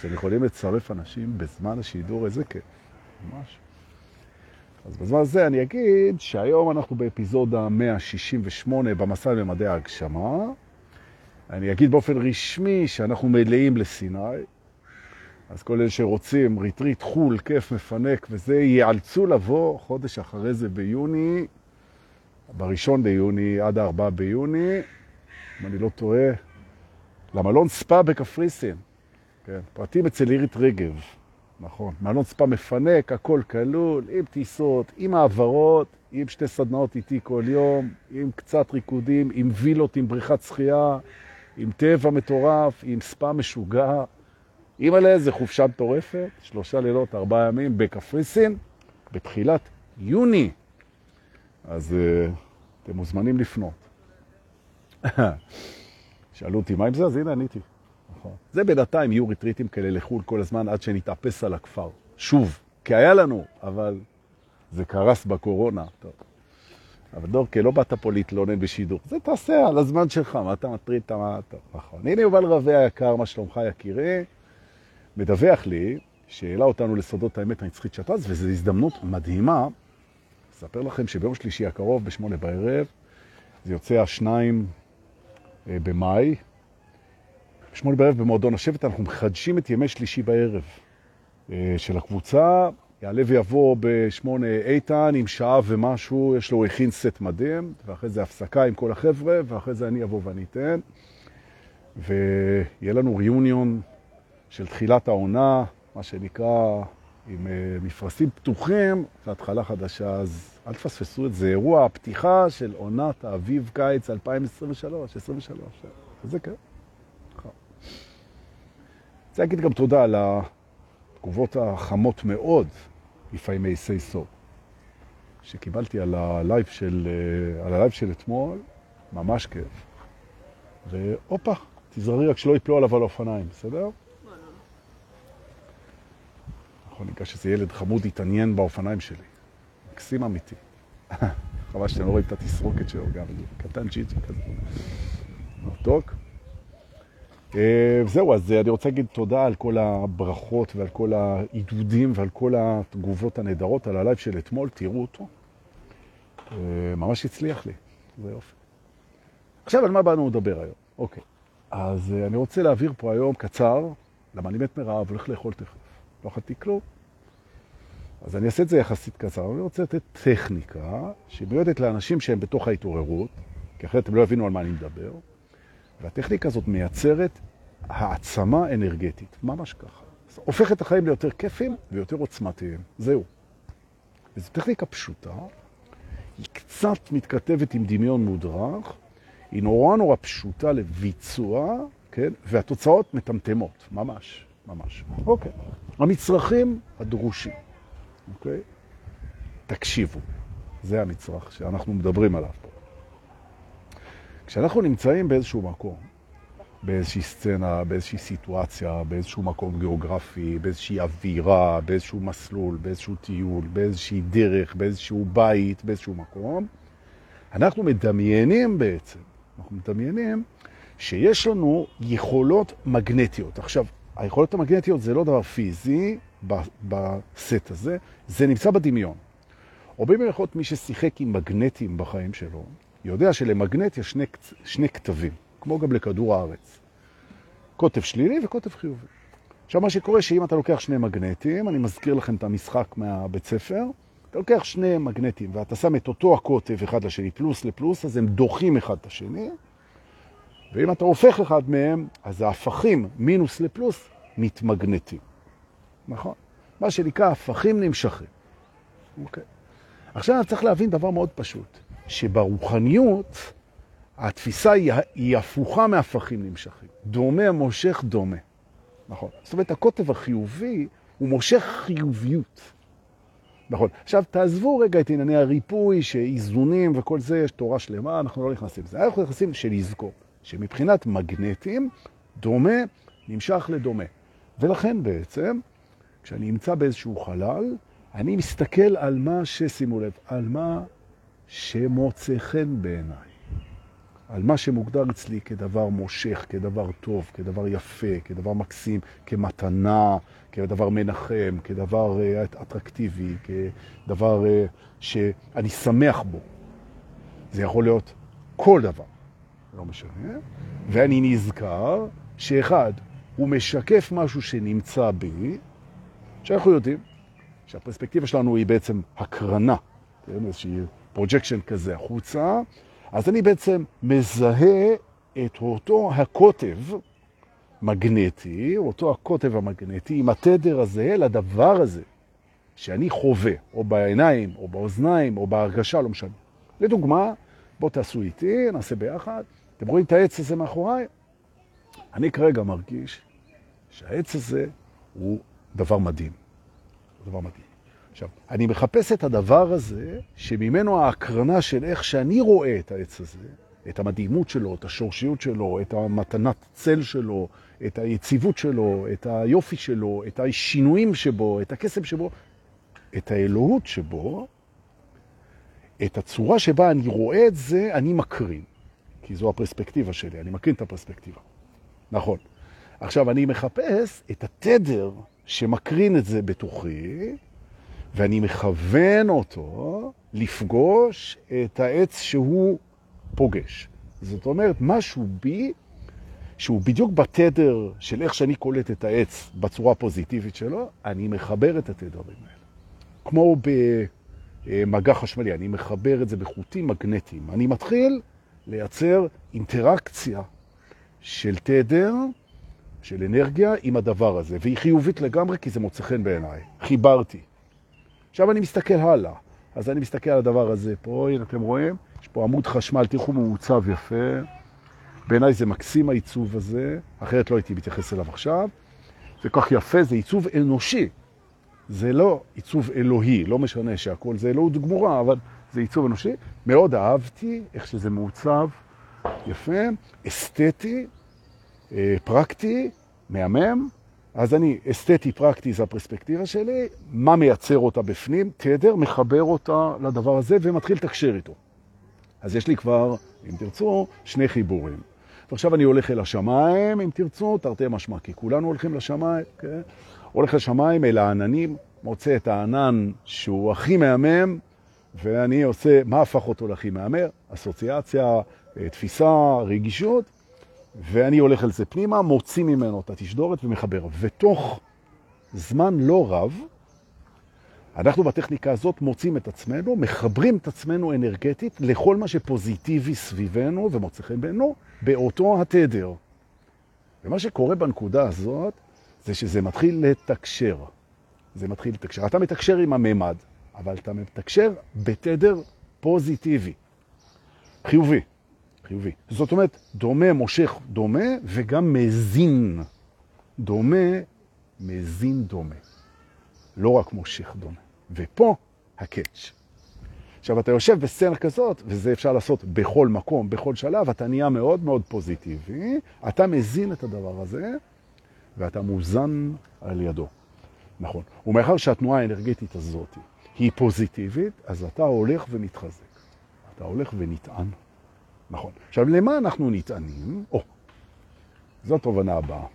שאתם יכולים לצרף אנשים בזמן השידור, איזה כיף, ממש. אז בזמן הזה אני אגיד שהיום אנחנו באפיזודה 168 במסע למימדי ההגשמה. אני אגיד באופן רשמי שאנחנו מלאים לסיני, אז כל אלה שרוצים ריטריט חול, כיף, מפנק וזה, ייאלצו לבוא חודש אחרי זה ביוני, בראשון ביוני עד הארבעה ביוני, אם אני לא טועה, למלון ספא בקפריסין. כן, פרטים אצל אירית רגב, נכון. מלון ספא מפנק, הכל כלול, עם טיסות, עם העברות, עם שתי סדנאות איתי כל יום, עם קצת ריקודים, עם וילות, עם בריכת שחייה, עם טבע מטורף, עם ספא משוגע. עם עליה איזה חופשה מטורפת, שלושה לילות, ארבעה ימים בקפריסין, בתחילת יוני. אז uh, אתם מוזמנים לפנות. שאלו אותי, מה עם זה? אז הנה עניתי. נכון. זה בינתיים יהיו ריטריטים כאלה לחו"ל כל הזמן עד שנתאפס על הכפר. שוב, כי היה לנו, אבל זה קרס בקורונה. טוב. אבל דורקה, לא באת פה להתלונן בשידור. זה תעשה על הזמן שלך, מה אתה מטריד את מה... טוב, נכון. הנה יובל רווה היקר, מה שלומך יקירי? מדווח לי שהעלה אותנו לסודות האמת הנצחית שטז, וזו הזדמנות מדהימה. אספר לכם שביום שלישי הקרוב, בשמונה בערב, זה יוצא השניים אה, במאי, בשמונה בערב במועדון השבט, אנחנו מחדשים את ימי שלישי בערב אה, של הקבוצה. יעלה ויבוא בשמונה איתן עם שעה ומשהו, יש לו הכין סט מדהים, ואחרי זה הפסקה עם כל החבר'ה, ואחרי זה אני אבוא ואני אתן. ויהיה לנו ריוניון של תחילת העונה, מה שנקרא, עם מפרשים פתוחים, והתחלה חדשה, אז אל תפספסו את זה. אירוע הפתיחה של עונת האביב-קיץ 2023, 23. זה כן. רוצה להגיד גם תודה על התגובות החמות מאוד מפעימי סייסו, שקיבלתי על הלייב של, על הלייב של אתמול, ממש כיף. והופה, תזררי רק שלא יפלו עליו על האופניים, בסדר? נכון, ניגש איזה ילד חמוד התעניין באופניים שלי. מקסים אמיתי. חבל שאתם לא רואים את התסרוקת שלו גם, קטן צ'יצ'י כזה. מתוק. זהו, אז אני רוצה להגיד תודה על כל הברכות ועל כל העידודים ועל כל התגובות הנהדרות על הלייב של אתמול, תראו אותו. ממש הצליח לי, זה יופי. עכשיו, על מה באנו לדבר היום? אוקיי, אז אני רוצה להעביר פה היום קצר, למה אני מת מרעב, הולך לאכול תכף. לא אכלתי כלום. אז אני אעשה את זה יחסית קצר. אני רוצה לתת טכניקה שמיועדת לאנשים שהם בתוך ההתעוררות, כי אחרת הם לא יבינו על מה אני מדבר. והטכניקה הזאת מייצרת העצמה אנרגטית, ממש ככה. הופכת את החיים ליותר כיפים ויותר עוצמתיים. זהו. וזו טכניקה פשוטה, היא קצת מתכתבת עם דמיון מודרך, היא נורא נורא פשוטה לביצוע, כן? והתוצאות מטמטמות, ממש, ממש. אוקיי. המצרכים הדרושים, אוקיי? תקשיבו, זה המצרך שאנחנו מדברים עליו פה. כשאנחנו נמצאים באיזשהו מקום, באיזושהי סצנה, באיזושהי סיטואציה, באיזשהו מקום גיאוגרפי, באיזושהי אווירה, באיזשהו מסלול, באיזשהו טיול, באיזושהי דרך, באיזשהו בית, באיזשהו מקום, אנחנו מדמיינים בעצם, אנחנו מדמיינים שיש לנו יכולות מגנטיות. עכשיו, היכולות המגנטיות זה לא דבר פיזי בסט הזה, זה נמצא בדמיון. או במיוחד מי ששיחק עם מגנטים בחיים שלו, יודע שלמגנט יש שני, שני כתבים, כמו גם לכדור הארץ. קוטב שלילי וקוטב חיובי. עכשיו, מה שקורה שאם אתה לוקח שני מגנטים, אני מזכיר לכם את המשחק מהבית ספר, אתה לוקח שני מגנטים ואתה שם את אותו הקוטב אחד לשני, פלוס לפלוס, אז הם דוחים אחד את השני, ואם אתה הופך אחד מהם, אז ההפכים מינוס לפלוס מתמגנטים. נכון? מה שנקרא הפכים נמשכים. אוקיי. עכשיו צריך להבין דבר מאוד פשוט. שברוחניות התפיסה היא, היא הפוכה מהפכים נמשכים. דומה מושך דומה. נכון. זאת אומרת, הקוטב החיובי הוא מושך חיוביות. נכון. עכשיו, תעזבו רגע את ענייני הריפוי, שאיזונים וכל זה, יש תורה שלמה, אנחנו לא נכנסים לזה. אנחנו נכנסים של לזכור, שמבחינת מגנטים, דומה נמשך לדומה. ולכן בעצם, כשאני אמצא באיזשהו חלל, אני מסתכל על מה ששימו לב, על מה שמוצא חן בעיניי. על מה שמוגדר אצלי כדבר מושך, כדבר טוב, כדבר יפה, כדבר מקסים, כמתנה, כדבר מנחם, כדבר אה, אטרקטיבי, כדבר אה, שאני שמח בו. זה יכול להיות כל דבר, לא משנה. ואני נזכר שאחד, הוא משקף משהו שנמצא בי, שאנחנו יודעים שהפרספקטיבה שלנו היא בעצם הקרנה, איזושהי projection כזה החוצה, אז אני בעצם מזהה את אותו הקוטב מגנטי, אותו הקוטב המגנטי עם התדר הזה לדבר הזה שאני חווה, או בעיניים, או באוזניים, או בהרגשה, לא משנה. לדוגמה, בואו תעשו איתי, נעשה ביחד. אתם רואים את העץ הזה מאחוריי? אני כרגע מרגיש שהעץ הזה הוא דבר מדהים. דבר מדהים. עכשיו, אני מחפש את הדבר הזה, שממנו ההקרנה של איך שאני רואה את העץ הזה, את המדהימות שלו, את השורשיות שלו, את המתנת צל שלו, את היציבות שלו, את היופי שלו, את השינויים שבו, את הקסם שבו, את האלוהות שבו, את הצורה שבה אני רואה את זה, אני מקרין. כי זו הפרספקטיבה שלי, אני מקרין את הפרספקטיבה. נכון. עכשיו, אני מחפש את התדר שמקרין את זה בתוכי, ואני מכוון אותו לפגוש את העץ שהוא פוגש. זאת אומרת, משהו בי, שהוא בדיוק בתדר של איך שאני קולט את העץ בצורה הפוזיטיבית שלו, אני מחבר את התדרים האלה. כמו במגע חשמלי, אני מחבר את זה בחוטים מגנטיים. אני מתחיל לייצר אינטראקציה של תדר, של אנרגיה עם הדבר הזה, והיא חיובית לגמרי כי זה מוצא חן בעיניי. חיברתי. עכשיו אני מסתכל הלאה. אז אני מסתכל על הדבר הזה פה, הנה אתם רואים, יש פה עמוד חשמל, תראו מעוצב יפה. בעיניי זה מקסים העיצוב הזה, אחרת לא הייתי מתייחס אליו עכשיו. זה כך יפה, זה עיצוב אנושי. זה לא עיצוב אלוהי, לא משנה שהכל זה אלוהות גמורה, אבל זה עיצוב אנושי. מאוד אהבתי איך שזה מעוצב, יפה, אסתטי, אה, פרקטי, מהמם. אז אני, אסתטי פרקטי זה הפרספקטיבה שלי, מה מייצר אותה בפנים? תדר, מחבר אותה לדבר הזה ומתחיל לתקשר איתו. אז יש לי כבר, אם תרצו, שני חיבורים. ועכשיו אני הולך אל השמיים, אם תרצו, תרתי משמע, כי כולנו הולכים לשמיים, כן? הולך לשמיים, אל העננים, מוצא את הענן שהוא הכי מהמם, ואני עושה, מה הפך אותו להכי מהמר? אסוציאציה, אה, תפיסה, רגישות, ואני הולך על זה פנימה, מוציא ממנו את התשדורת ומחבר. ותוך זמן לא רב, אנחנו בטכניקה הזאת מוצאים את עצמנו, מחברים את עצמנו אנרגטית לכל מה שפוזיטיבי סביבנו ומוצא חן בינו, באותו התדר. ומה שקורה בנקודה הזאת, זה שזה מתחיל לתקשר. זה מתחיל לתקשר. אתה מתקשר עם הממד, אבל אתה מתקשר בתדר פוזיטיבי, חיובי. חיובי. זאת אומרת, דומה מושך דומה וגם מזין. דומה, מזין דומה. לא רק מושך דומה. ופה הקאץ'. עכשיו, אתה יושב בסצנה כזאת, וזה אפשר לעשות בכל מקום, בכל שלב, אתה נהיה מאוד מאוד פוזיטיבי, אתה מזין את הדבר הזה, ואתה מוזן על ידו. נכון. ומאחר שהתנועה האנרגטית הזאת היא פוזיטיבית, אז אתה הולך ומתחזק. אתה הולך ונטען. נכון. עכשיו, למה אנחנו נטענים? או, זו התובנה הבאה.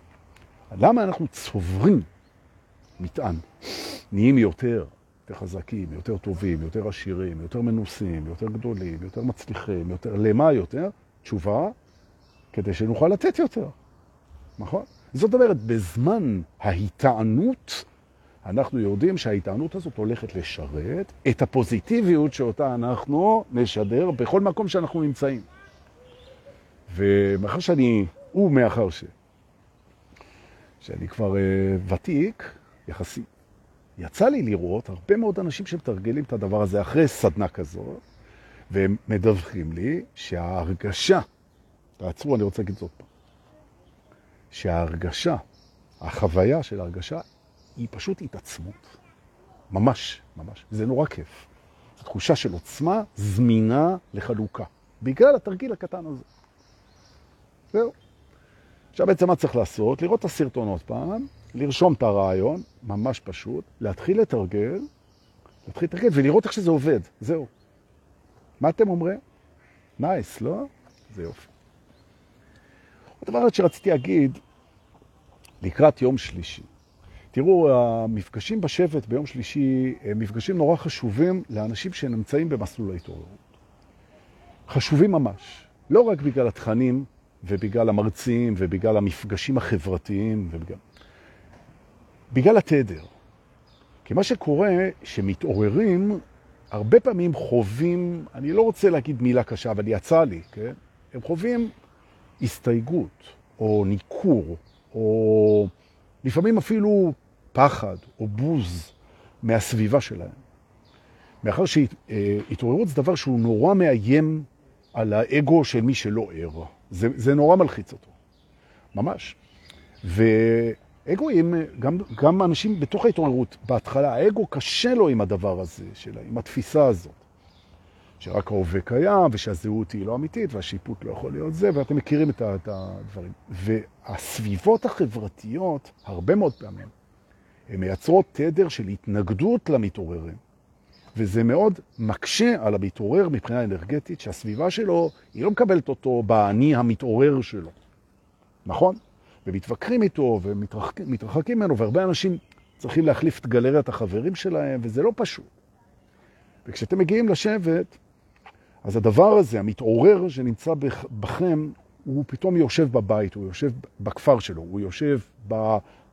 למה אנחנו צוברים מטען? נהיים יותר, יותר חזקים, יותר טובים, יותר עשירים, יותר מנוסים, יותר גדולים, יותר מצליחים, יותר... למה יותר? תשובה, כדי שנוכל לתת יותר. נכון? זאת אומרת, בזמן ההיטענות, אנחנו יודעים שההיטענות הזאת הולכת לשרת את הפוזיטיביות שאותה אנחנו נשדר בכל מקום שאנחנו נמצאים. ומאחר שאני, ומאחר ש... שאני כבר uh, ותיק, יחסית, יצא לי לראות הרבה מאוד אנשים שמתרגלים את הדבר הזה אחרי סדנה כזאת, והם מדווחים לי שההרגשה, תעצרו, אני רוצה להגיד זאת פעם, שההרגשה, החוויה של ההרגשה, היא פשוט התעצמות. ממש, ממש. זה נורא כיף. זו תחושה של עוצמה זמינה לחלוקה, בגלל התרגיל הקטן הזה. זהו. עכשיו בעצם מה צריך לעשות? לראות את הסרטון עוד פעם, לרשום את הרעיון, ממש פשוט, להתחיל לתרגל, להתחיל לתרגל ולראות איך שזה עובד, זהו. מה אתם אומרים? נייס, לא? זה יופי. הדבר שרציתי להגיד, לקראת יום שלישי. תראו, המפגשים בשבט ביום שלישי הם מפגשים נורא חשובים לאנשים שנמצאים במסלול ההתעוררות. חשובים ממש. לא רק בגלל התכנים ובגלל המרצים ובגלל המפגשים החברתיים ובגלל... בגלל התדר. כי מה שקורה, שמתעוררים, הרבה פעמים חווים, אני לא רוצה להגיד מילה קשה, אבל יצא לי, כן? הם חווים הסתייגות, או ניכור, או לפעמים אפילו פחד או בוז מהסביבה שלהם. מאחר שהתעוררות זה דבר שהוא נורא מאיים על האגו של מי שלא ער. זה, זה נורא מלחיץ אותו, ממש. ואגואים, גם, גם אנשים בתוך ההתעוררות, בהתחלה, האגו קשה לו עם הדבר הזה, שלה, עם התפיסה הזאת. שרק ההווה קיים, ושהזהות היא לא אמיתית, והשיפוט לא יכול להיות זה, ואתם מכירים את הדברים. והסביבות החברתיות, הרבה מאוד פעמים, הן מייצרות תדר של התנגדות למתעוררים. וזה מאוד מקשה על המתעורר מבחינה אנרגטית, שהסביבה שלו, היא לא מקבלת אותו באני המתעורר שלו. נכון? ומתווכחים איתו ומתרחקים ממנו, והרבה אנשים צריכים להחליף את גלריית החברים שלהם, וזה לא פשוט. וכשאתם מגיעים לשבת, אז הדבר הזה, המתעורר שנמצא בכם, הוא פתאום יושב בבית, הוא יושב בכפר שלו, הוא יושב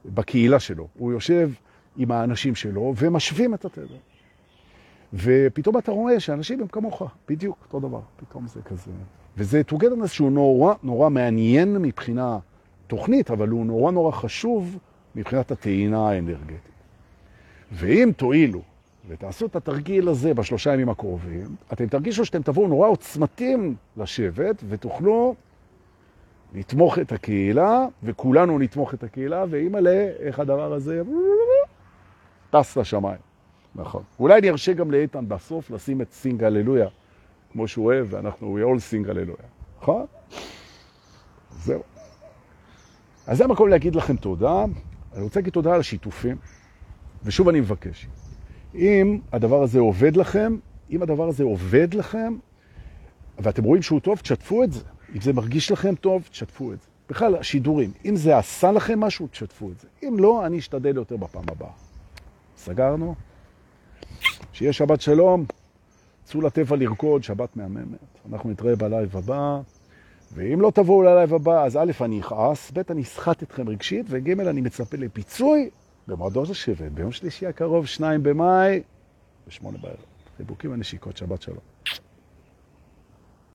בקהילה שלו, הוא יושב עם האנשים שלו, ומשווים את התדר. ופתאום אתה רואה שאנשים הם כמוך, בדיוק אותו דבר, פתאום זה כזה. וזה טוגדרנס שהוא נורא נורא מעניין מבחינה תוכנית, אבל הוא נורא נורא חשוב מבחינת הטעינה האנרגטית. ואם תועילו ותעשו את התרגיל הזה בשלושה ימים הקרובים, אתם תרגישו שאתם תבואו נורא עוצמתים לשבת ותוכלו לתמוך את הקהילה, וכולנו נתמוך את הקהילה, ואימא'לה, איך הדבר הזה טס לשמיים. נכון. אולי אני ארשה גם לאיתן בסוף לשים את סינג הללויה, כמו שהוא אוהב, ואנחנו we all sing הללויה. נכון? זהו. אז זה המקום להגיד לכם תודה. אני רוצה להגיד תודה על השיתופים, ושוב אני מבקש, אם הדבר הזה עובד לכם, אם הדבר הזה עובד לכם, ואתם רואים שהוא טוב, תשתפו את זה. אם זה מרגיש לכם טוב, תשתפו את זה. בכלל, השידורים, אם זה עשה לכם משהו, תשתפו את זה. אם לא, אני אשתדל יותר בפעם הבאה. סגרנו? שיהיה שבת שלום, צאו לטבע לרקוד, שבת מהממת. אנחנו נתראה בלייב הבא, ואם לא תבואו ללייב הבא, אז א', אני אכעס, ב', אני אסחט אתכם רגשית, וג', אני מצפה לפיצוי במועדון השבט, ביום שלישי הקרוב, שניים במאי, בשמונה בערב. חיבוקים ונשיקות, שבת שלום.